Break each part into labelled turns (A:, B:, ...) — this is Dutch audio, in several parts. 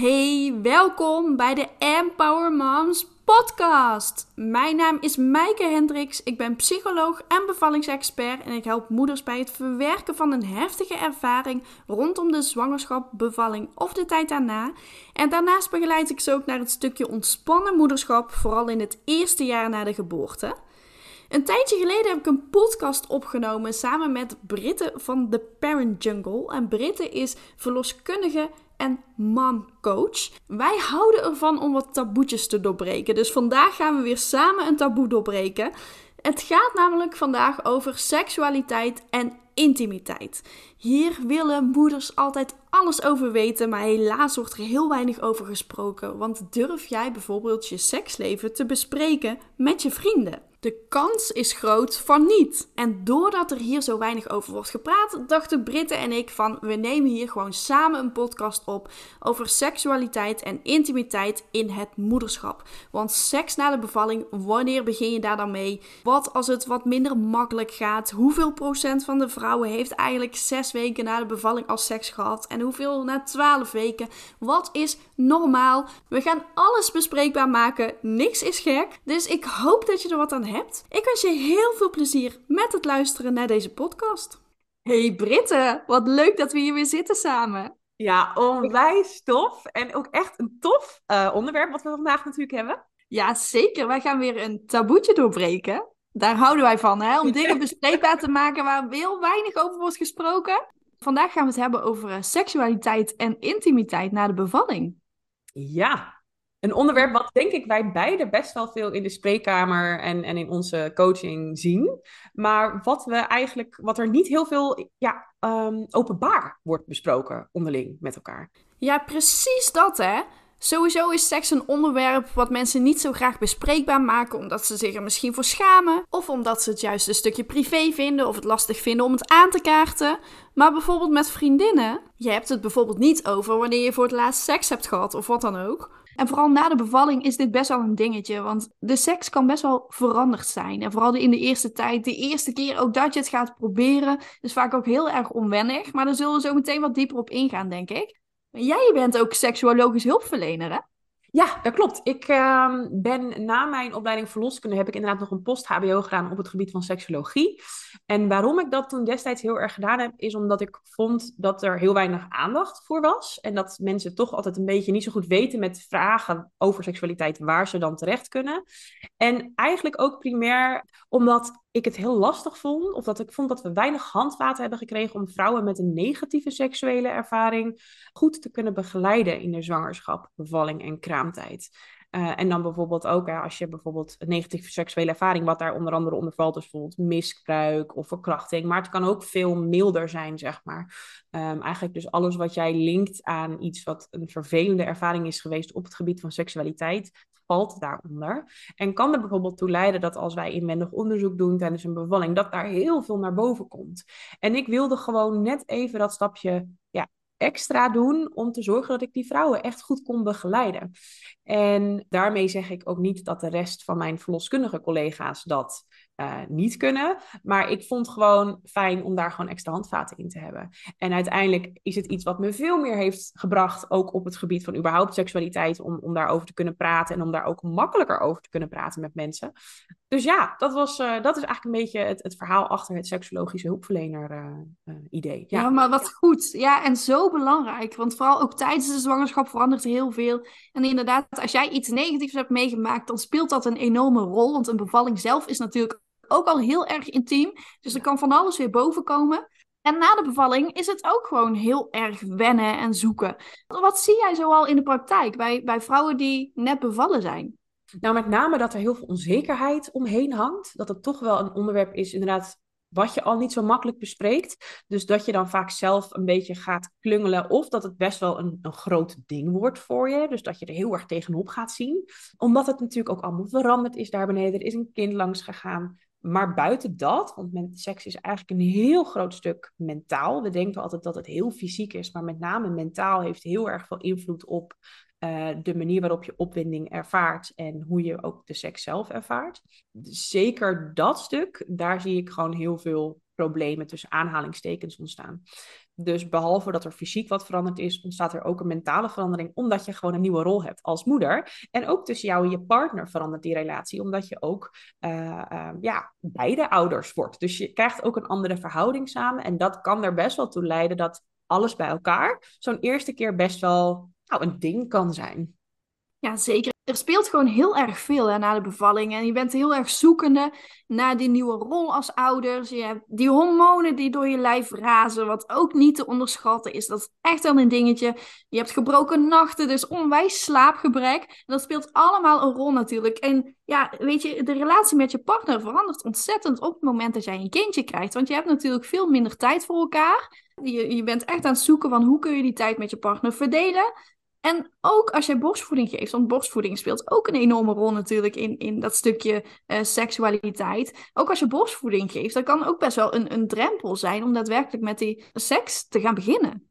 A: Hey, welkom bij de Empower Moms podcast. Mijn naam is Maaike Hendricks. Ik ben psycholoog en bevallingsexpert en ik help moeders bij het verwerken van een heftige ervaring rondom de zwangerschap, bevalling of de tijd daarna. En daarnaast begeleid ik ze ook naar het stukje ontspannen moederschap, vooral in het eerste jaar na de geboorte. Een tijdje geleden heb ik een podcast opgenomen samen met Britte van The Parent Jungle. En Britte is verloskundige en momcoach. Wij houden ervan om wat taboetjes te doorbreken. Dus vandaag gaan we weer samen een taboe doorbreken. Het gaat namelijk vandaag over seksualiteit en intimiteit. Hier willen moeders altijd alles over weten, maar helaas wordt er heel weinig over gesproken. Want durf jij bijvoorbeeld je seksleven te bespreken met je vrienden? De kans is groot van niet. En doordat er hier zo weinig over wordt gepraat, dachten Britten en ik van we nemen hier gewoon samen een podcast op over seksualiteit en intimiteit in het moederschap. Want seks na de bevalling, wanneer begin je daar dan mee? Wat als het wat minder makkelijk gaat? Hoeveel procent van de vrouwen heeft eigenlijk zes weken na de bevalling al seks gehad? En hoeveel na twaalf weken? Wat is normaal? We gaan alles bespreekbaar maken. Niks is gek. Dus ik hoop dat je er wat aan hebt. Ik wens je heel veel plezier met het luisteren naar deze podcast. Hey Britte, wat leuk dat we hier weer zitten samen.
B: Ja, onwijs tof. En ook echt een tof uh, onderwerp wat we vandaag natuurlijk hebben.
A: Ja, zeker. Wij gaan weer een taboetje doorbreken. Daar houden wij van, hè? om dingen bespreekbaar te maken waar heel weinig over wordt gesproken. Vandaag gaan we het hebben over eh, seksualiteit en intimiteit na de bevalling.
B: Ja, een onderwerp wat denk ik wij beide best wel veel in de spreekkamer en, en in onze coaching zien. Maar wat we eigenlijk, wat er niet heel veel ja, um, openbaar wordt besproken onderling met elkaar.
A: Ja, precies dat hè. Sowieso is seks een onderwerp wat mensen niet zo graag bespreekbaar maken, omdat ze zich er misschien voor schamen, of omdat ze het juist een stukje privé vinden of het lastig vinden om het aan te kaarten. Maar bijvoorbeeld met vriendinnen, je hebt het bijvoorbeeld niet over wanneer je voor het laatst seks hebt gehad of wat dan ook. En vooral na de bevalling is dit best wel een dingetje. Want de seks kan best wel veranderd zijn. En vooral in de eerste tijd, de eerste keer ook dat je het gaat proberen, is vaak ook heel erg onwennig. Maar daar zullen we zo meteen wat dieper op ingaan, denk ik. Jij bent ook seksuologisch hulpverlener, hè?
B: Ja, dat klopt. Ik uh, ben na mijn opleiding verloskunde heb ik inderdaad nog een post-HBO gedaan op het gebied van seksologie. En waarom ik dat toen destijds heel erg gedaan heb, is omdat ik vond dat er heel weinig aandacht voor was. En dat mensen toch altijd een beetje niet zo goed weten met vragen over seksualiteit waar ze dan terecht kunnen. En eigenlijk ook primair omdat ik het heel lastig vond, of dat ik vond dat we weinig handvaten hebben gekregen om vrouwen met een negatieve seksuele ervaring goed te kunnen begeleiden in de zwangerschap, bevalling en kraamtijd. Uh, en dan bijvoorbeeld ook als je bijvoorbeeld een negatieve seksuele ervaring, wat daar onder andere onder valt, is bijvoorbeeld misbruik of verkrachting. Maar het kan ook veel milder zijn, zeg maar. Um, eigenlijk dus alles wat jij linkt aan iets wat een vervelende ervaring is geweest op het gebied van seksualiteit, valt daaronder. En kan er bijvoorbeeld toe leiden dat als wij inwendig onderzoek doen tijdens een bevalling, dat daar heel veel naar boven komt. En ik wilde gewoon net even dat stapje ja, extra doen om te zorgen dat ik die vrouwen echt goed kon begeleiden. En daarmee zeg ik ook niet dat de rest van mijn verloskundige collega's dat uh, niet kunnen. Maar ik vond gewoon fijn om daar gewoon extra handvaten in te hebben. En uiteindelijk is het iets wat me veel meer heeft gebracht, ook op het gebied van überhaupt seksualiteit, om, om daarover te kunnen praten en om daar ook makkelijker over te kunnen praten met mensen. Dus ja, dat, was, uh, dat is eigenlijk een beetje het, het verhaal achter het seksologische hulpverlener-idee. Uh,
A: ja. maar wat goed. Ja, en zo belangrijk. Want vooral ook tijdens de zwangerschap verandert er heel veel. En inderdaad, als jij iets negatiefs hebt meegemaakt, dan speelt dat een enorme rol. Want een bevalling zelf is natuurlijk ook al heel erg intiem. Dus er kan van alles weer boven komen. En na de bevalling is het ook gewoon heel erg wennen en zoeken. Wat zie jij zoal in de praktijk bij, bij vrouwen die net bevallen zijn?
B: Nou, met name dat er heel veel onzekerheid omheen hangt. Dat het toch wel een onderwerp is, inderdaad, wat je al niet zo makkelijk bespreekt. Dus dat je dan vaak zelf een beetje gaat klungelen. Of dat het best wel een, een groot ding wordt voor je. Dus dat je er heel erg tegenop gaat zien. Omdat het natuurlijk ook allemaal veranderd is daar beneden. Er is een kind langs gegaan. Maar buiten dat, want seks is eigenlijk een heel groot stuk mentaal. We denken altijd dat het heel fysiek is, maar met name mentaal heeft heel erg veel invloed op uh, de manier waarop je opwinding ervaart en hoe je ook de seks zelf ervaart. Zeker dat stuk, daar zie ik gewoon heel veel problemen tussen aanhalingstekens ontstaan. Dus behalve dat er fysiek wat veranderd is, ontstaat er ook een mentale verandering, omdat je gewoon een nieuwe rol hebt als moeder. En ook tussen jou en je partner verandert die relatie, omdat je ook uh, uh, ja, beide ouders wordt. Dus je krijgt ook een andere verhouding samen. En dat kan er best wel toe leiden dat alles bij elkaar zo'n eerste keer best wel nou, een ding kan zijn.
A: Ja, zeker er speelt gewoon heel erg veel na de bevalling. En je bent heel erg zoekende naar die nieuwe rol als ouders. Je hebt die hormonen die door je lijf razen, wat ook niet te onderschatten is. Dat is echt wel een dingetje. Je hebt gebroken nachten, dus onwijs slaapgebrek. Dat speelt allemaal een rol natuurlijk. En ja, weet je, de relatie met je partner verandert ontzettend op het moment dat jij een kindje krijgt. Want je hebt natuurlijk veel minder tijd voor elkaar. Je, je bent echt aan het zoeken van hoe kun je die tijd met je partner verdelen. En ook als jij borstvoeding geeft, want borstvoeding speelt ook een enorme rol natuurlijk in, in dat stukje uh, seksualiteit. Ook als je borstvoeding geeft, dat kan ook best wel een, een drempel zijn om daadwerkelijk met die seks te gaan beginnen.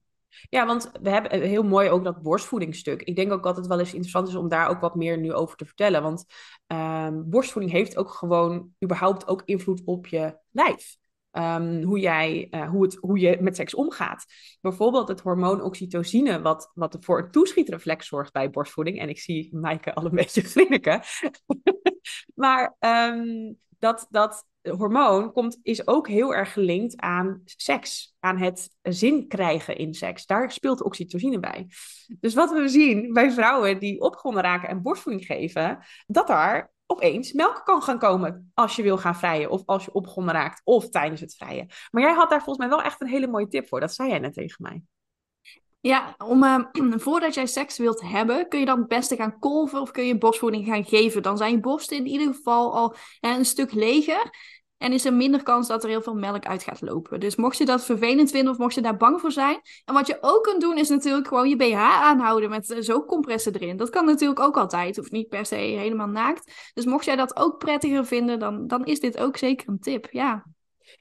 B: Ja, want we hebben eh, heel mooi ook dat borstvoedingstuk. Ik denk ook dat het wel eens interessant is om daar ook wat meer nu over te vertellen. Want um, borstvoeding heeft ook gewoon überhaupt ook invloed op je lijf. Um, hoe, jij, uh, hoe, het, hoe je met seks omgaat. Bijvoorbeeld het hormoon oxytocine, wat, wat voor een toeschietreflex zorgt bij borstvoeding. En ik zie Maaike al een beetje grinniken. maar um, dat, dat hormoon komt, is ook heel erg gelinkt aan seks. Aan het zin krijgen in seks. Daar speelt oxytocine bij. Dus wat we zien bij vrouwen die opgewonden raken en borstvoeding geven, dat daar opeens melk kan gaan komen als je wil gaan vrijen of als je opgewonden raakt of tijdens het vrijen. Maar jij had daar volgens mij wel echt een hele mooie tip voor. Dat zei jij net tegen mij.
A: Ja, om, uh, voordat jij seks wilt hebben, kun je dan het beste gaan kolven of kun je borstvoeding gaan geven. Dan zijn je borsten in ieder geval al een stuk leger. En is er minder kans dat er heel veel melk uit gaat lopen. Dus mocht je dat vervelend vinden of mocht je daar bang voor zijn. En wat je ook kunt doen is natuurlijk gewoon je BH aanhouden met uh, zo'n compressen erin. Dat kan natuurlijk ook altijd. Of niet per se helemaal naakt. Dus mocht jij dat ook prettiger vinden, dan, dan is dit ook zeker een tip. Ja.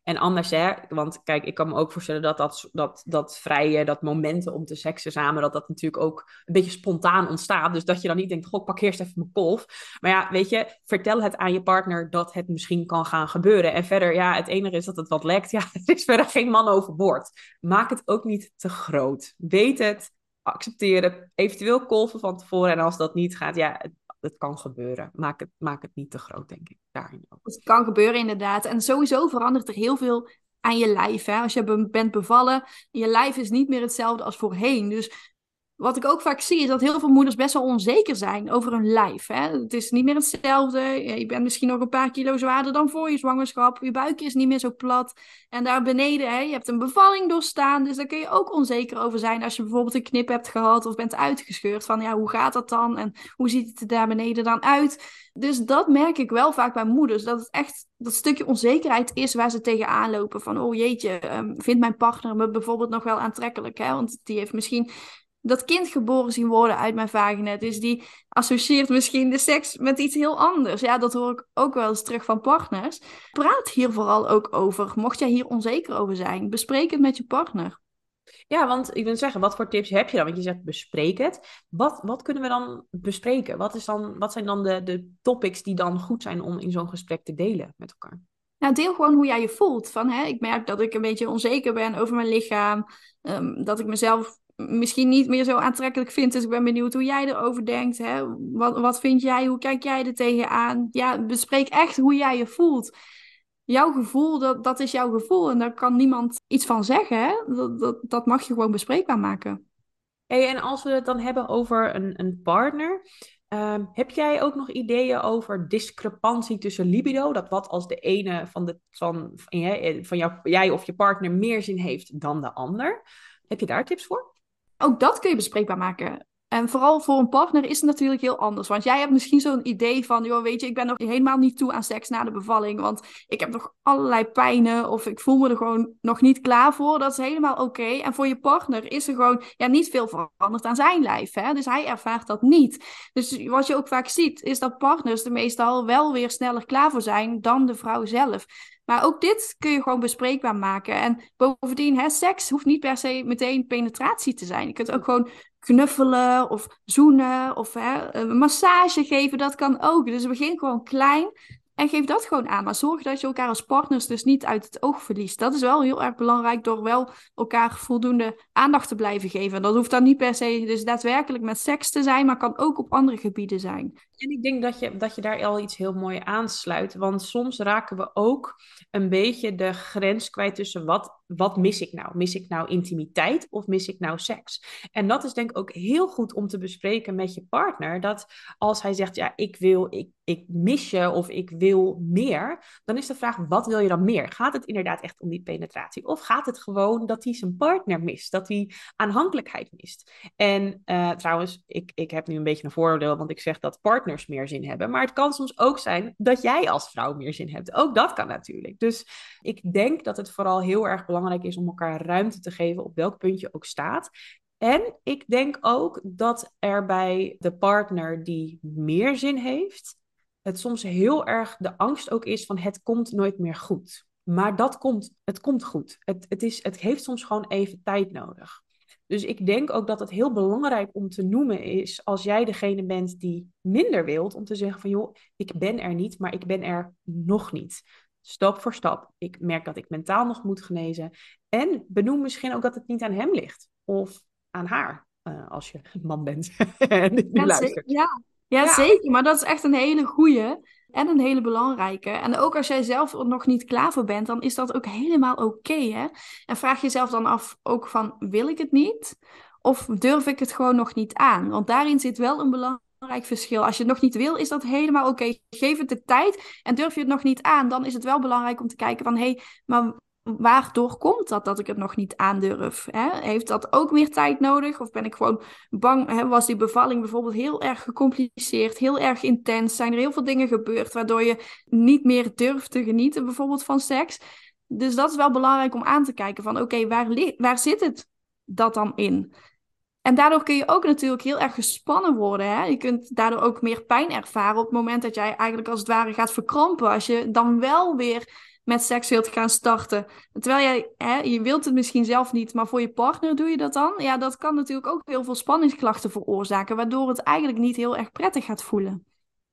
B: En anders, hè, want kijk, ik kan me ook voorstellen dat dat, dat, dat vrije, dat momenten om te seksen samen, dat dat natuurlijk ook een beetje spontaan ontstaat. Dus dat je dan niet denkt, goh, ik pak eerst even mijn kolf. Maar ja, weet je, vertel het aan je partner dat het misschien kan gaan gebeuren. En verder, ja, het enige is dat het wat lekt. Ja, er is verder geen man overboord. Maak het ook niet te groot. Weet het, accepteer het, eventueel kolven van tevoren. En als dat niet gaat, ja, het kan gebeuren. Maak het, maak het niet te groot, denk ik. Daarin ook.
A: Het kan gebeuren, inderdaad. En sowieso verandert er heel veel aan je lijf. Hè? Als je bent bevallen, je lijf is niet meer hetzelfde als voorheen. Dus wat ik ook vaak zie, is dat heel veel moeders best wel onzeker zijn over hun lijf. Hè? Het is niet meer hetzelfde. Je bent misschien nog een paar kilo zwaarder dan voor je zwangerschap. Je buik is niet meer zo plat. En daar beneden, hè, je hebt een bevalling doorstaan. Dus daar kun je ook onzeker over zijn als je bijvoorbeeld een knip hebt gehad of bent uitgescheurd. Van ja, hoe gaat dat dan? En hoe ziet het er daar beneden dan uit? Dus dat merk ik wel vaak bij moeders. Dat het echt dat stukje onzekerheid is waar ze tegenaan lopen. Van oh jeetje, um, vindt mijn partner me bijvoorbeeld nog wel aantrekkelijk? Hè? Want die heeft misschien dat kind geboren zien worden uit mijn vagina. Dus die associeert misschien de seks met iets heel anders. Ja, dat hoor ik ook wel eens terug van partners. Praat hier vooral ook over. Mocht jij hier onzeker over zijn, bespreek het met je partner.
B: Ja, want ik wil zeggen, wat voor tips heb je dan? Want je zegt bespreek het. Wat, wat kunnen we dan bespreken? Wat, is dan, wat zijn dan de, de topics die dan goed zijn om in zo'n gesprek te delen met elkaar?
A: Nou, deel gewoon hoe jij je voelt. Van, hè, ik merk dat ik een beetje onzeker ben over mijn lichaam. Um, dat ik mezelf misschien niet meer zo aantrekkelijk vindt. Dus ik ben benieuwd hoe jij erover denkt. Hè? Wat, wat vind jij? Hoe kijk jij er tegenaan? Ja, bespreek echt hoe jij je voelt. Jouw gevoel, dat, dat is jouw gevoel. En daar kan niemand iets van zeggen. Hè? Dat, dat, mag je gewoon bespreekbaar maken.
B: En als we het dan hebben over een, een partner. Uh, heb jij ook nog ideeën over discrepantie tussen libido? Dat wat als de ene van, de, van, van, van jou, jij of je partner meer zin heeft dan de ander? Heb je daar tips voor?
A: Ook dat kun je bespreekbaar maken. En vooral voor een partner is het natuurlijk heel anders. Want jij hebt misschien zo'n idee van, joh, weet je, ik ben nog helemaal niet toe aan seks na de bevalling. Want ik heb nog allerlei pijnen of ik voel me er gewoon nog niet klaar voor. Dat is helemaal oké. En voor je partner is er gewoon ja, niet veel veranderd aan zijn lijf. Hè? Dus hij ervaart dat niet. Dus wat je ook vaak ziet, is dat partners er meestal wel weer sneller klaar voor zijn dan de vrouw zelf. Maar ook dit kun je gewoon bespreekbaar maken. En bovendien, hè, seks hoeft niet per se meteen penetratie te zijn. Je kunt ook gewoon knuffelen of zoenen of hè, een massage geven. Dat kan ook. Dus begin gewoon klein. En geef dat gewoon aan. Maar zorg dat je elkaar als partners dus niet uit het oog verliest. Dat is wel heel erg belangrijk door wel elkaar voldoende aandacht te blijven geven. Dat hoeft dan niet per se dus daadwerkelijk met seks te zijn, maar kan ook op andere gebieden zijn.
B: En ik denk dat je, dat je daar al iets heel mooi aansluit. Want soms raken we ook een beetje de grens kwijt tussen wat, wat mis ik nou? Mis ik nou intimiteit of mis ik nou seks? En dat is denk ik ook heel goed om te bespreken met je partner. Dat als hij zegt, ja, ik wil, ik, ik mis je of ik wil meer, dan is de vraag, wat wil je dan meer? Gaat het inderdaad echt om die penetratie? Of gaat het gewoon dat hij zijn partner mist? Dat hij aanhankelijkheid mist? En uh, trouwens, ik, ik heb nu een beetje een vooroordeel, want ik zeg dat partners meer zin hebben. Maar het kan soms ook zijn dat jij als vrouw meer zin hebt. Ook dat kan natuurlijk. Dus ik denk dat het vooral heel erg belangrijk is om elkaar ruimte te geven op welk punt je ook staat. En ik denk ook dat er bij de partner die meer zin heeft, het soms heel erg de angst ook is van het komt nooit meer goed. Maar dat komt, het komt goed. Het, het, is, het heeft soms gewoon even tijd nodig. Dus ik denk ook dat het heel belangrijk om te noemen is, als jij degene bent die minder wilt, om te zeggen van joh, ik ben er niet, maar ik ben er nog niet. Stap voor stap. Ik merk dat ik mentaal nog moet genezen. En benoem misschien ook dat het niet aan hem ligt. Of aan haar, uh, als je man bent en
A: ja, luistert. Ja, ja, zeker. Maar dat is echt een hele goeie en een hele belangrijke. En ook als jij zelf er nog niet klaar voor bent, dan is dat ook helemaal oké. hè? en vraag jezelf dan af ook van, wil ik het niet? Of durf ik het gewoon nog niet aan? Want daarin zit wel een belangrijk verschil. Als je het nog niet wil, is dat helemaal oké. Geef het de tijd en durf je het nog niet aan, dan is het wel belangrijk om te kijken van, hé, hey, maar waardoor komt dat dat ik het nog niet aandurf? Hè? Heeft dat ook meer tijd nodig? Of ben ik gewoon bang? Hè? Was die bevalling bijvoorbeeld heel erg gecompliceerd, heel erg intens? Zijn er heel veel dingen gebeurd waardoor je niet meer durft te genieten, bijvoorbeeld van seks? Dus dat is wel belangrijk om aan te kijken van oké, waar, waar zit het dat dan in? En daardoor kun je ook natuurlijk heel erg gespannen worden. Hè? Je kunt daardoor ook meer pijn ervaren op het moment dat jij eigenlijk als het ware gaat verkrampen. Als je dan wel weer met seks wilt gaan starten. Terwijl jij, hè, je wilt het misschien zelf niet, maar voor je partner doe je dat dan. Ja, dat kan natuurlijk ook heel veel spanningsklachten veroorzaken, waardoor het eigenlijk niet heel erg prettig gaat voelen.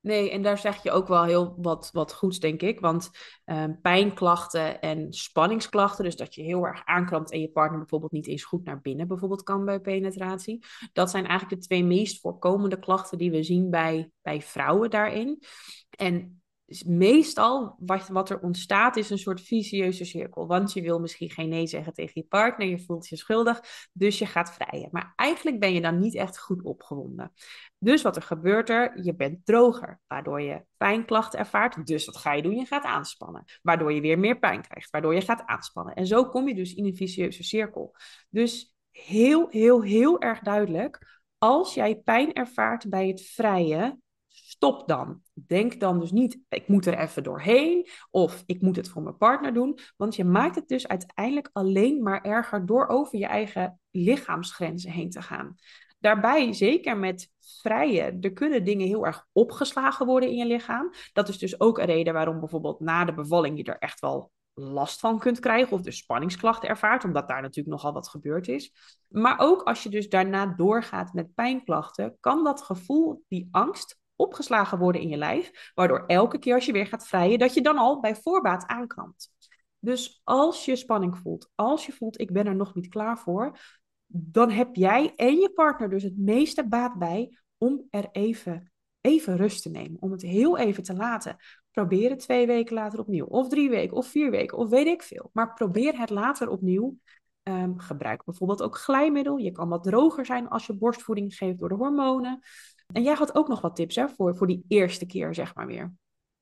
B: Nee, en daar zeg je ook wel heel wat, wat goeds, denk ik. Want um, pijnklachten en spanningsklachten, dus dat je heel erg aanklampt en je partner bijvoorbeeld niet eens goed naar binnen bijvoorbeeld kan bij penetratie. Dat zijn eigenlijk de twee meest voorkomende klachten die we zien bij, bij vrouwen daarin. En meestal wat, wat er ontstaat is een soort vicieuze cirkel. Want je wil misschien geen nee zeggen tegen je partner, je voelt je schuldig, dus je gaat vrijen. Maar eigenlijk ben je dan niet echt goed opgewonden. Dus wat er gebeurt er? Je bent droger, waardoor je pijnklachten ervaart. Dus wat ga je doen? Je gaat aanspannen. Waardoor je weer meer pijn krijgt, waardoor je gaat aanspannen. En zo kom je dus in een vicieuze cirkel. Dus heel, heel, heel erg duidelijk. Als jij pijn ervaart bij het vrijen, stop dan. Denk dan dus niet, ik moet er even doorheen of ik moet het voor mijn partner doen. Want je maakt het dus uiteindelijk alleen maar erger door over je eigen lichaamsgrenzen heen te gaan. Daarbij, zeker met vrije, er kunnen dingen heel erg opgeslagen worden in je lichaam. Dat is dus ook een reden waarom bijvoorbeeld na de bevalling je er echt wel last van kunt krijgen of dus spanningsklachten ervaart, omdat daar natuurlijk nogal wat gebeurd is. Maar ook als je dus daarna doorgaat met pijnklachten, kan dat gevoel, die angst, opgeslagen worden in je lijf, waardoor elke keer als je weer gaat vrijen, dat je dan al bij voorbaat aankrampt. Dus als je spanning voelt, als je voelt ik ben er nog niet klaar voor, dan heb jij en je partner dus het meeste baat bij om er even, even rust te nemen, om het heel even te laten. Probeer het twee weken later opnieuw, of drie weken, of vier weken, of weet ik veel. Maar probeer het later opnieuw. Um, gebruik bijvoorbeeld ook glijmiddel. Je kan wat droger zijn als je borstvoeding geeft door de hormonen. En jij had ook nog wat tips hè, voor, voor die eerste keer, zeg maar weer.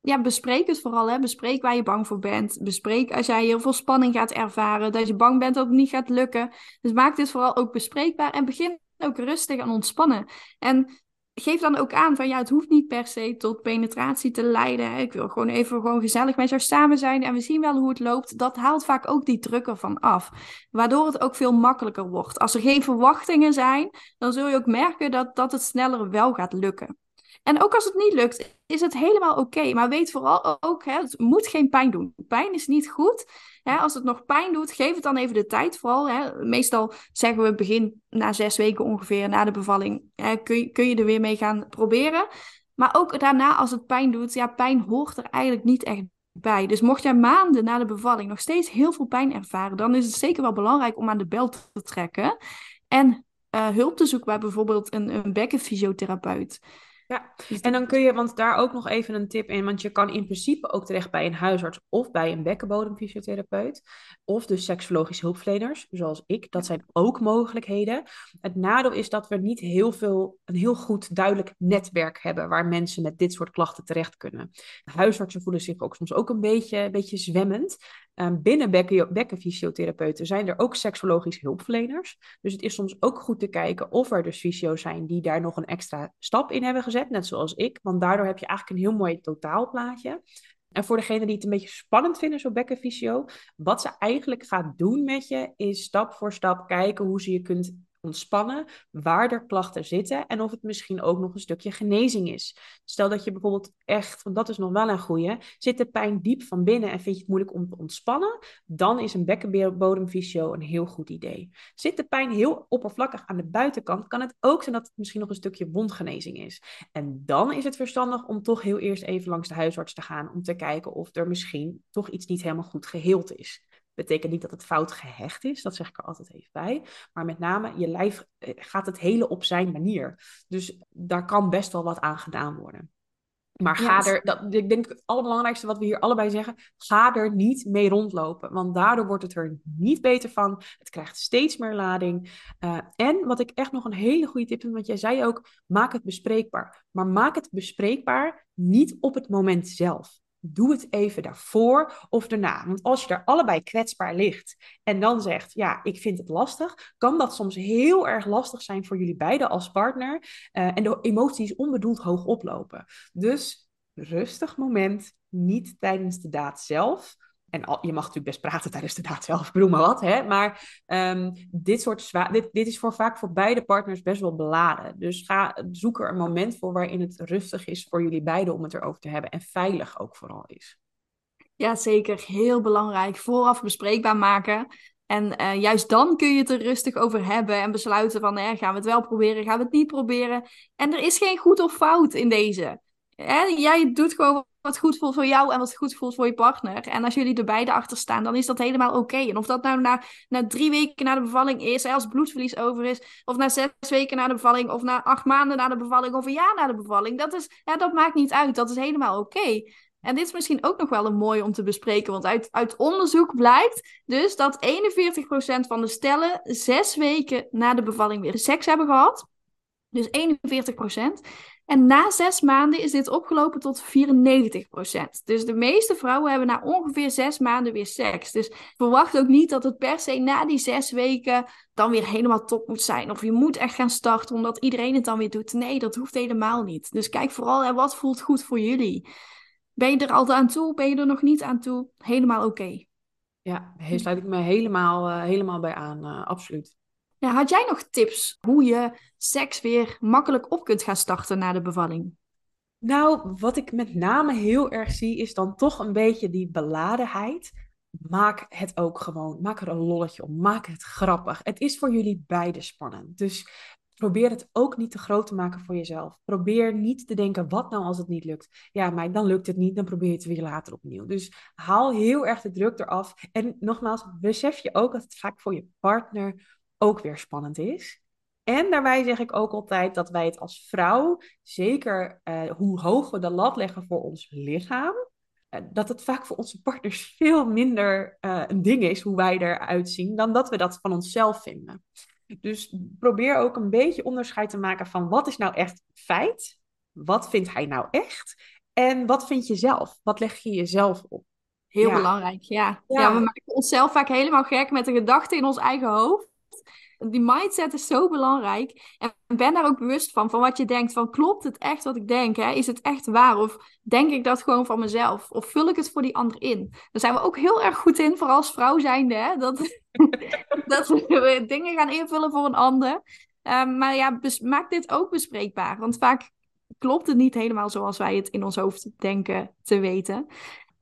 A: Ja, bespreek het vooral. Hè. Bespreek waar je bang voor bent. Bespreek als jij heel veel spanning gaat ervaren. Dat je bang bent dat het niet gaat lukken. Dus maak dit vooral ook bespreekbaar. En begin ook rustig en ontspannen. En geef dan ook aan van ja, het hoeft niet per se tot penetratie te leiden. Ik wil gewoon even gewoon gezellig met jou samen zijn en we zien wel hoe het loopt. Dat haalt vaak ook die druk ervan af. Waardoor het ook veel makkelijker wordt. Als er geen verwachtingen zijn, dan zul je ook merken dat, dat het sneller wel gaat lukken. En ook als het niet lukt, is het helemaal oké. Maar weet vooral ook, hè, het moet geen pijn doen. Pijn is niet goed. Hè, als het nog pijn doet, geef het dan even de tijd vooral. Hè. Meestal zeggen we begin na zes weken ongeveer na de bevalling, hè, kun, je, kun je er weer mee gaan proberen. Maar ook daarna, als het pijn doet, ja, pijn hoort er eigenlijk niet echt bij. Dus mocht jij maanden na de bevalling nog steeds heel veel pijn ervaren, dan is het zeker wel belangrijk om aan de bel te trekken. En uh, hulp te zoeken bij bijvoorbeeld een, een bekkenfysiotherapeut.
B: Ja, dus en dan kun je, want daar ook nog even een tip in, want je kan in principe ook terecht bij een huisarts of bij een bekkenbodemfysiotherapeut, of dus seksologische hulpverleners, zoals ik. Dat zijn ook mogelijkheden. Het nadeel is dat we niet heel veel, een heel goed duidelijk netwerk hebben waar mensen met dit soort klachten terecht kunnen. Huisartsen voelen zich ook soms ook een beetje, een beetje zwemmend. Um, binnen bekken, bekkenfysiotherapeuten zijn er ook seksologische hulpverleners. Dus het is soms ook goed te kijken of er dus fysio's zijn die daar nog een extra stap in hebben gezet, net zoals ik. Want daardoor heb je eigenlijk een heel mooi totaalplaatje. En voor degene die het een beetje spannend vinden, zo'n bekkenfysio, wat ze eigenlijk gaat doen met je, is stap voor stap kijken hoe ze je kunt ontspannen, waar er klachten zitten en of het misschien ook nog een stukje genezing is. Stel dat je bijvoorbeeld echt, want dat is nog wel een goede, zit de pijn diep van binnen en vind je het moeilijk om te ontspannen, dan is een bekkenbodemfysio een heel goed idee. Zit de pijn heel oppervlakkig aan de buitenkant, kan het ook zijn dat het misschien nog een stukje wondgenezing is. En dan is het verstandig om toch heel eerst even langs de huisarts te gaan om te kijken of er misschien toch iets niet helemaal goed geheeld is. Betekent niet dat het fout gehecht is, dat zeg ik er altijd even bij. Maar met name, je lijf eh, gaat het hele op zijn manier. Dus daar kan best wel wat aan gedaan worden. Maar ga er, dat, ik denk het allerbelangrijkste wat we hier allebei zeggen, ga er niet mee rondlopen. Want daardoor wordt het er niet beter van. Het krijgt steeds meer lading. Uh, en wat ik echt nog een hele goede tip vind, want jij zei ook, maak het bespreekbaar. Maar maak het bespreekbaar niet op het moment zelf doe het even daarvoor of daarna. Want als je daar allebei kwetsbaar ligt en dan zegt, ja, ik vind het lastig, kan dat soms heel erg lastig zijn voor jullie beiden als partner uh, en de emoties onbedoeld hoog oplopen. Dus rustig moment, niet tijdens de daad zelf. En al, je mag natuurlijk best praten tijdens de daad zelf, bedoel maar wat. Hè? Maar um, dit, soort zwaar, dit, dit is voor, vaak voor beide partners best wel beladen. Dus ga, zoek er een moment voor waarin het rustig is voor jullie beiden om het erover te hebben. En veilig ook vooral is.
A: Ja, zeker. Heel belangrijk. Vooraf bespreekbaar maken. En uh, juist dan kun je het er rustig over hebben en besluiten van hè, gaan we het wel proberen, gaan we het niet proberen. En er is geen goed of fout in deze. Hè? Jij doet gewoon wat goed voelt voor jou en wat goed voelt voor je partner. En als jullie er beide achter staan, dan is dat helemaal oké. En of dat nou na, na drie weken na de bevalling is, als bloedverlies over is, of na zes weken na de bevalling, of na acht maanden na de bevalling, of een jaar na de bevalling, dat, is, ja, dat maakt niet uit. Dat is helemaal oké. En dit is misschien ook nog wel een mooi om te bespreken, want uit, uit onderzoek blijkt dus dat 41% van de stellen zes weken na de bevalling weer seks hebben gehad. Dus 41%. En na zes maanden is dit opgelopen tot 94%. Dus de meeste vrouwen hebben na ongeveer zes maanden weer seks. Dus verwacht ook niet dat het per se na die zes weken dan weer helemaal top moet zijn. Of je moet echt gaan starten omdat iedereen het dan weer doet. Nee, dat hoeft helemaal niet. Dus kijk vooral wat voelt goed voor jullie. Ben je er al aan toe? Ben je er nog niet aan toe? Helemaal oké.
B: Ja, daar sluit ik me helemaal, uh, helemaal bij aan. Uh, absoluut.
A: Ja, had jij nog tips hoe je seks weer makkelijk op kunt gaan starten na de bevalling?
B: Nou, wat ik met name heel erg zie, is dan toch een beetje die beladenheid. Maak het ook gewoon. Maak er een lolletje om. Maak het grappig. Het is voor jullie beide spannend. Dus probeer het ook niet te groot te maken voor jezelf. Probeer niet te denken, wat nou als het niet lukt? Ja, maar dan lukt het niet, dan probeer je het weer later opnieuw. Dus haal heel erg de druk eraf. En nogmaals, besef je ook dat het vaak voor je partner ook weer spannend is. En daarbij zeg ik ook altijd dat wij het als vrouw, zeker uh, hoe hoog we de lat leggen voor ons lichaam, uh, dat het vaak voor onze partners veel minder uh, een ding is hoe wij eruit zien, dan dat we dat van onszelf vinden. Dus probeer ook een beetje onderscheid te maken van wat is nou echt feit, wat vindt hij nou echt en wat vind je zelf, wat leg je jezelf op.
A: Heel belangrijk, ja. ja. ja. we maken onszelf vaak helemaal gek met de gedachten in ons eigen hoofd die mindset is zo belangrijk. En ben daar ook bewust van, van wat je denkt. Van klopt het echt wat ik denk? Hè? Is het echt waar? Of denk ik dat gewoon van mezelf? Of vul ik het voor die ander in? Daar zijn we ook heel erg goed in, vooral als vrouw zijnde. Hè? Dat, dat we dingen gaan invullen voor een ander. Um, maar ja, maak dit ook bespreekbaar. Want vaak klopt het niet helemaal zoals wij het in ons hoofd denken te weten.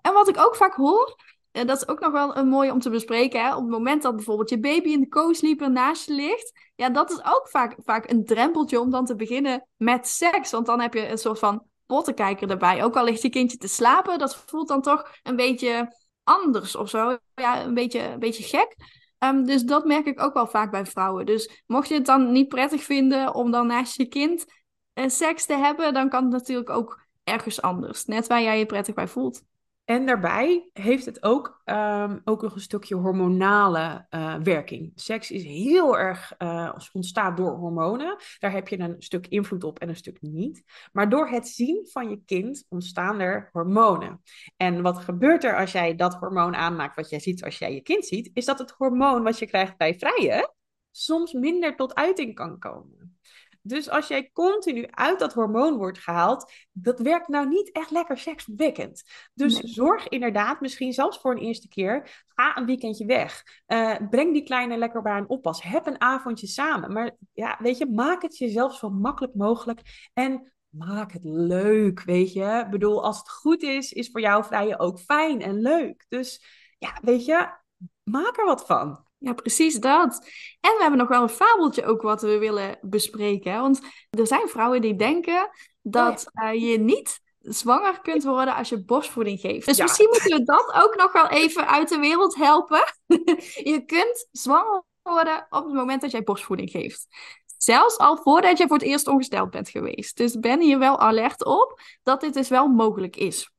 A: En wat ik ook vaak hoor, en dat is ook nog wel een mooie om te bespreken. Hè? Op het moment dat bijvoorbeeld je baby in de co-sleeper naast je ligt. Ja, dat is ook vaak, vaak een drempeltje om dan te beginnen met seks. Want dan heb je een soort van pottenkijker erbij. Ook al ligt je kindje te slapen, dat voelt dan toch een beetje anders of zo. Ja, een beetje, een beetje gek. Ehm, dus dat merk ik ook wel vaak bij vrouwen. Dus mocht je het dan niet prettig vinden om dan naast je kind uh, seks te hebben, dan kan het natuurlijk ook ergens anders. Net waar jij je prettig bij voelt.
B: En daarbij heeft het ook, um, ook nog een stukje hormonale uh, werking. Seks is heel erg uh, ontstaat door hormonen. Daar heb je een stuk invloed op en een stuk niet. Maar door het zien van je kind ontstaan er hormonen. En wat gebeurt er als jij dat hormoon aanmaakt, wat jij ziet als jij je kind ziet, is dat het hormoon wat je krijgt bij vrije soms minder tot uiting kan komen. Dus als jij continu uit dat hormoon wordt gehaald, dat werkt nou niet echt lekker sekswekkend. Dus zorg inderdaad, misschien zelfs voor een eerste keer, ga een weekendje weg. Uh, breng die kleine lekker bij een oppas. Heb een avondje samen. Maar ja, weet je, maak het jezelf zo makkelijk mogelijk. En maak het leuk, weet je. Ik bedoel, als het goed is, is voor jou vrije ook fijn en leuk. Dus ja, weet je, maak er wat van.
A: Ja, precies dat. En we hebben nog wel een fabeltje ook wat we willen bespreken. Want er zijn vrouwen die denken dat oh eh, je niet zwanger kunt worden als je borstvoeding geeft. Dus misschien moeten we dat ook nog wel even uit de wereld helpen. je kunt zwanger worden op het moment dat jij borstvoeding geeft. Zelfs al voordat je voor het eerst ongesteld bent geweest. Dus ben hier wel alert op dat dit dus wel mogelijk is.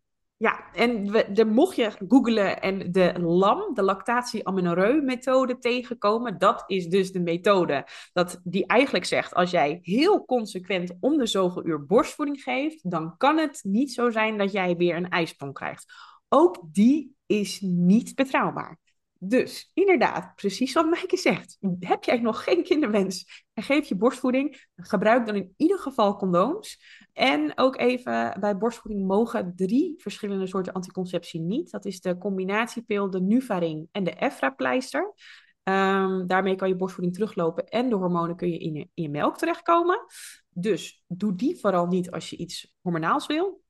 B: Ja, en we, mocht je googlen en de LAM, de lactatie-amenorreu-methode tegenkomen, dat is dus de methode dat die eigenlijk zegt, als jij heel consequent om de zoveel uur borstvoeding geeft, dan kan het niet zo zijn dat jij weer een ijsprong krijgt. Ook die is niet betrouwbaar. Dus inderdaad, precies wat Maaike zegt. Heb jij nog geen kinderwens en geef je borstvoeding, gebruik dan in ieder geval condooms. En ook even bij borstvoeding mogen drie verschillende soorten anticonceptie niet. Dat is de combinatiepil, de Nuvaring en de Efra-pleister. Um, daarmee kan je borstvoeding teruglopen en de hormonen kun je in je, in je melk terechtkomen. Dus doe die vooral niet als je iets hormonaals wil.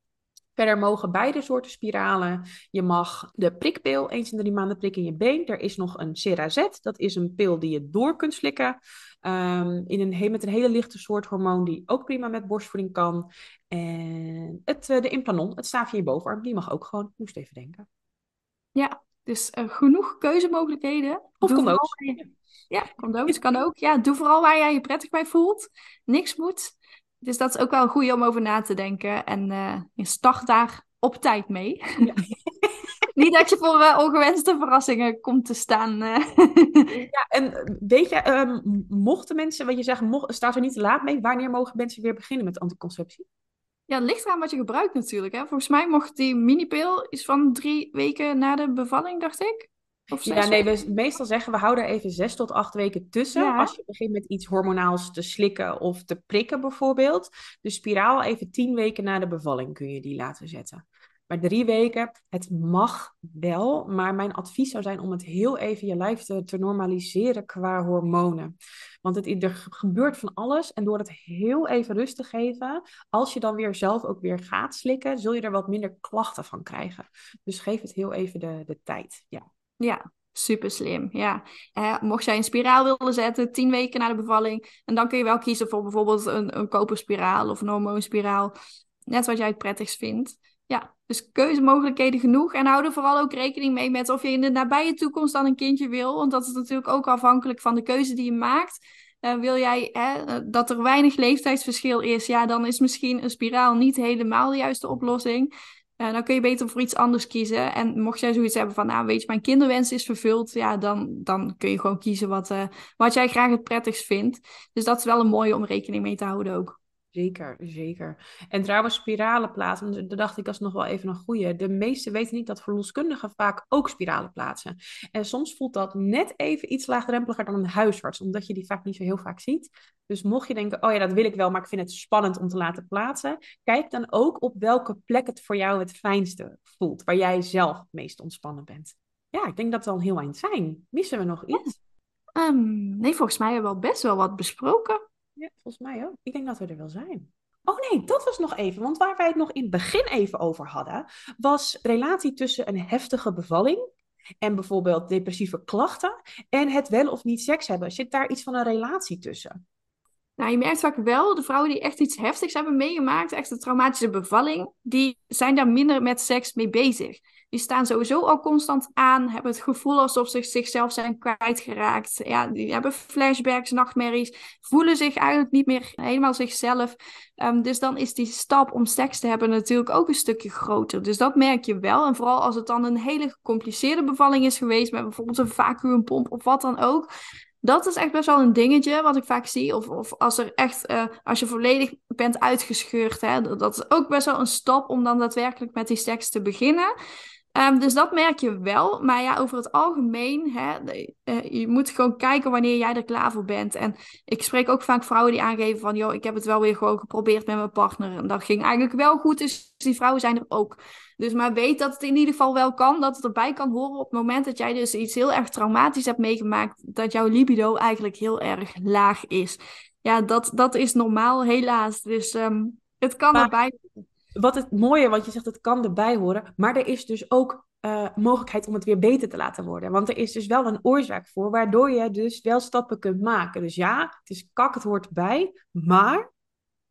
B: Verder mogen beide soorten spiralen. Je mag de prikpil eens in drie maanden prikken in je been. Er is nog een Cerazet. Dat is een pil die je door kunt slikken. Um, in een, met een hele lichte soort hormoon die ook prima met borstvoeding kan. En het, eh, de implanon, het staafje in je bovenarm, die mag ook gewoon. Moest even denken.
A: Ja, dus uh, genoeg keuzemogelijkheden.
B: Of condooms.
A: Ja, condooms kan ook. Ja, doe vooral waar jij je prettig bij voelt. Niks moet. Dus dat is ook wel een goede om over na te denken. En uh, je start daar op tijd mee. Ja. Niet dat je voor uh, ongewenste verrassingen komt te staan. Uh.
B: ja, en weet je, um, mochten mensen, wat je zegt, mocht, staat er niet te laat mee, wanneer mogen mensen weer beginnen met anticonceptie?
A: Ja, het ligt eraan wat je gebruikt natuurlijk. Hè. Volgens mij mocht die minipil is van drie weken na de bevalling, dacht ik.
B: Ja, nee, we meestal zeggen we houden er even zes tot acht weken tussen. Als je begint met iets hormonaals te slikken of te prikken bijvoorbeeld. De spiraal even tien weken na de bevalling kun je die laten zetten. Maar drie weken, het mag wel, maar mijn advies zou zijn om het heel even je lijf te, te normaliseren qua hormonen. Want het, er gebeurt van alles en door het heel even rust te geven, als je dan weer zelf ook weer gaat slikken, zul je er wat minder klachten van krijgen. Dus geef het heel even de, de tijd. Ja.
A: Ja, Super slim, ja. Eh, mocht jij een spiraal willen zetten, tien weken na de bevalling, en dan kun je wel kiezen voor bijvoorbeeld een, een koperspiraal of een hormoonspiraal. Net wat jij het prettigst vindt. Ja, dus keuzemogelijkheden genoeg. En hou er vooral ook rekening mee met of je in de nabije toekomst dan een kindje wil. Want dat is natuurlijk ook afhankelijk van de keuze die je maakt. Uh, wil jij hè, dat er weinig leeftijdsverschil is, ja, dan is misschien een spiraal niet helemaal de juiste oplossing. Dan kun je beter voor iets anders kiezen. En mocht jij zoiets hebben van, nou weet je, mijn kinderwens is vervuld, ja, dan, dan kun je gewoon kiezen wat, uh, wat jij graag het prettigst vindt. Dus dat is wel een mooie om rekening mee te houden ook.
B: Zeker, zeker. En trouwens, spiralen plaatsen, daar dacht ik als nog wel even een goede. De meesten weten niet dat verloskundigen vaak ook spiralen plaatsen. En soms voelt dat net even iets laagdrempeliger dan een huisarts, omdat je die vaak niet zo heel vaak ziet. Dus mocht je denken, oh ja, dat wil ik wel, maar ik vind het spannend om te laten plaatsen, kijk dan ook op welke plek het voor jou het fijnste voelt, waar jij zelf het meest ontspannen bent. Ja, ik denk dat we al heel eind zijn. Missen we nog iets?
A: Um, nee, volgens mij hebben we al best wel wat besproken.
B: Ja, volgens mij ook. Ik denk dat we er wel zijn. Oh nee, dat was nog even. Want waar wij het nog in het begin even over hadden, was relatie tussen een heftige bevalling en bijvoorbeeld depressieve klachten en het wel of niet seks hebben. Zit daar iets van een relatie tussen?
A: Nou, je merkt vaak wel, de vrouwen die echt iets heftigs hebben meegemaakt, echt een traumatische bevalling, die zijn daar minder met seks mee bezig. Die staan sowieso al constant aan, hebben het gevoel alsof ze zichzelf zijn kwijtgeraakt. Ja, die hebben flashbacks, nachtmerries, voelen zich eigenlijk niet meer helemaal zichzelf. Um, dus dan is die stap om seks te hebben natuurlijk ook een stukje groter. Dus dat merk je wel. En vooral als het dan een hele gecompliceerde bevalling is geweest, met bijvoorbeeld een vacuümpomp of wat dan ook dat is echt best wel een dingetje wat ik vaak zie. Of, of als er echt, uh, als je volledig bent uitgescheurd, hè, dat is ook best wel een stap om dan daadwerkelijk met die seks te beginnen. Um, dus dat merk je wel. Maar ja, over het algemeen, hè, uh, je moet gewoon kijken wanneer jij er klaar voor bent. En ik spreek ook vaak vrouwen die aangeven van, joh, ik heb het wel weer gewoon geprobeerd met mijn partner. En dat ging eigenlijk wel goed, dus die vrouwen zijn er ook. Dus maar weet dat het in ieder geval wel kan, dat het erbij kan horen op het moment dat jij dus iets heel erg traumatisch hebt meegemaakt, dat jouw libido eigenlijk heel erg laag is. Ja, dat, dat is normaal, helaas. Dus um, het kan maar, erbij.
B: Wat het mooie, want je zegt het kan erbij horen, maar er is dus ook uh, mogelijkheid om het weer beter te laten worden. Want er is dus wel een oorzaak voor, waardoor je dus wel stappen kunt maken. Dus ja, het is kak, het hoort bij, maar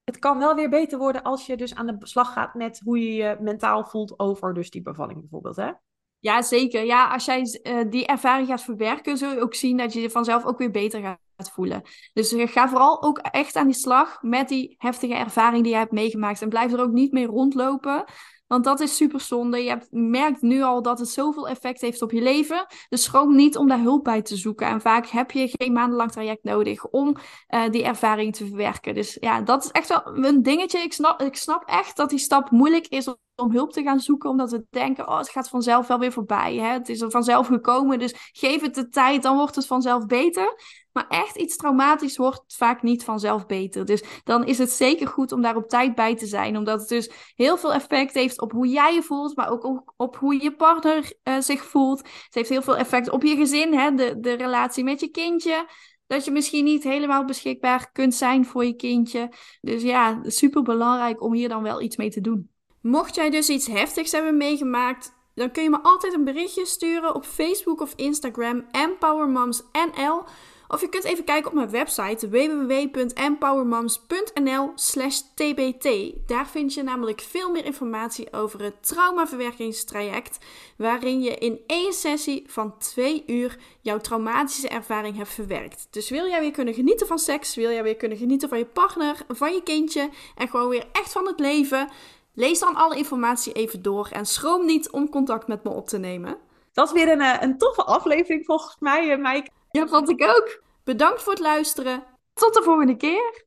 B: het kan wel weer beter worden als je dus aan de slag gaat met hoe je je mentaal voelt over dus die bevalling bijvoorbeeld, hè?
A: Ja, zeker. Ja, als jij uh, die ervaring gaat verwerken, zul je ook zien dat je vanzelf ook weer beter gaat voelen. Dus ga vooral ook echt aan die slag met die heftige ervaring die je hebt meegemaakt. En blijf er ook niet mee rondlopen. Want dat is super zonde. Je hebt, merkt nu al dat het zoveel effect heeft op je leven. Dus schroom niet om daar hulp bij te zoeken. En vaak heb je geen maandenlang traject nodig om uh, die ervaring te verwerken. Dus ja, dat is echt wel een dingetje. Ik snap, ik snap echt dat die stap moeilijk is om hulp te gaan zoeken, omdat we denken, oh, het gaat vanzelf wel weer voorbij. Hè? Het is er vanzelf gekomen, dus geef het de tijd, dan wordt het vanzelf beter. Maar echt iets traumatisch wordt vaak niet vanzelf beter. Dus dan is het zeker goed om daar op tijd bij te zijn, omdat het dus heel veel effect heeft op hoe jij je voelt, maar ook op hoe je partner uh, zich voelt. Het heeft heel veel effect op je gezin, hè? De, de relatie met je kindje dat je misschien niet helemaal beschikbaar kunt zijn voor je kindje. Dus ja, super belangrijk om hier dan wel iets mee te doen. Mocht jij dus iets heftigs hebben meegemaakt, dan kun je me altijd een berichtje sturen op Facebook of Instagram EmpowerMomsNL. Of je kunt even kijken op mijn website www.empowermoms.nl tbt. Daar vind je namelijk veel meer informatie over het traumaverwerkingstraject, waarin je in één sessie van twee uur jouw traumatische ervaring hebt verwerkt. Dus wil jij weer kunnen genieten van seks, wil jij weer kunnen genieten van je partner, van je kindje en gewoon weer echt van het leven Lees dan alle informatie even door en schroom niet om contact met me op te nemen.
B: Dat is weer een, eh, een toffe aflevering volgens mij, eh, Mike.
A: Ja, vond ik ook. Bedankt voor het luisteren. Tot de volgende keer.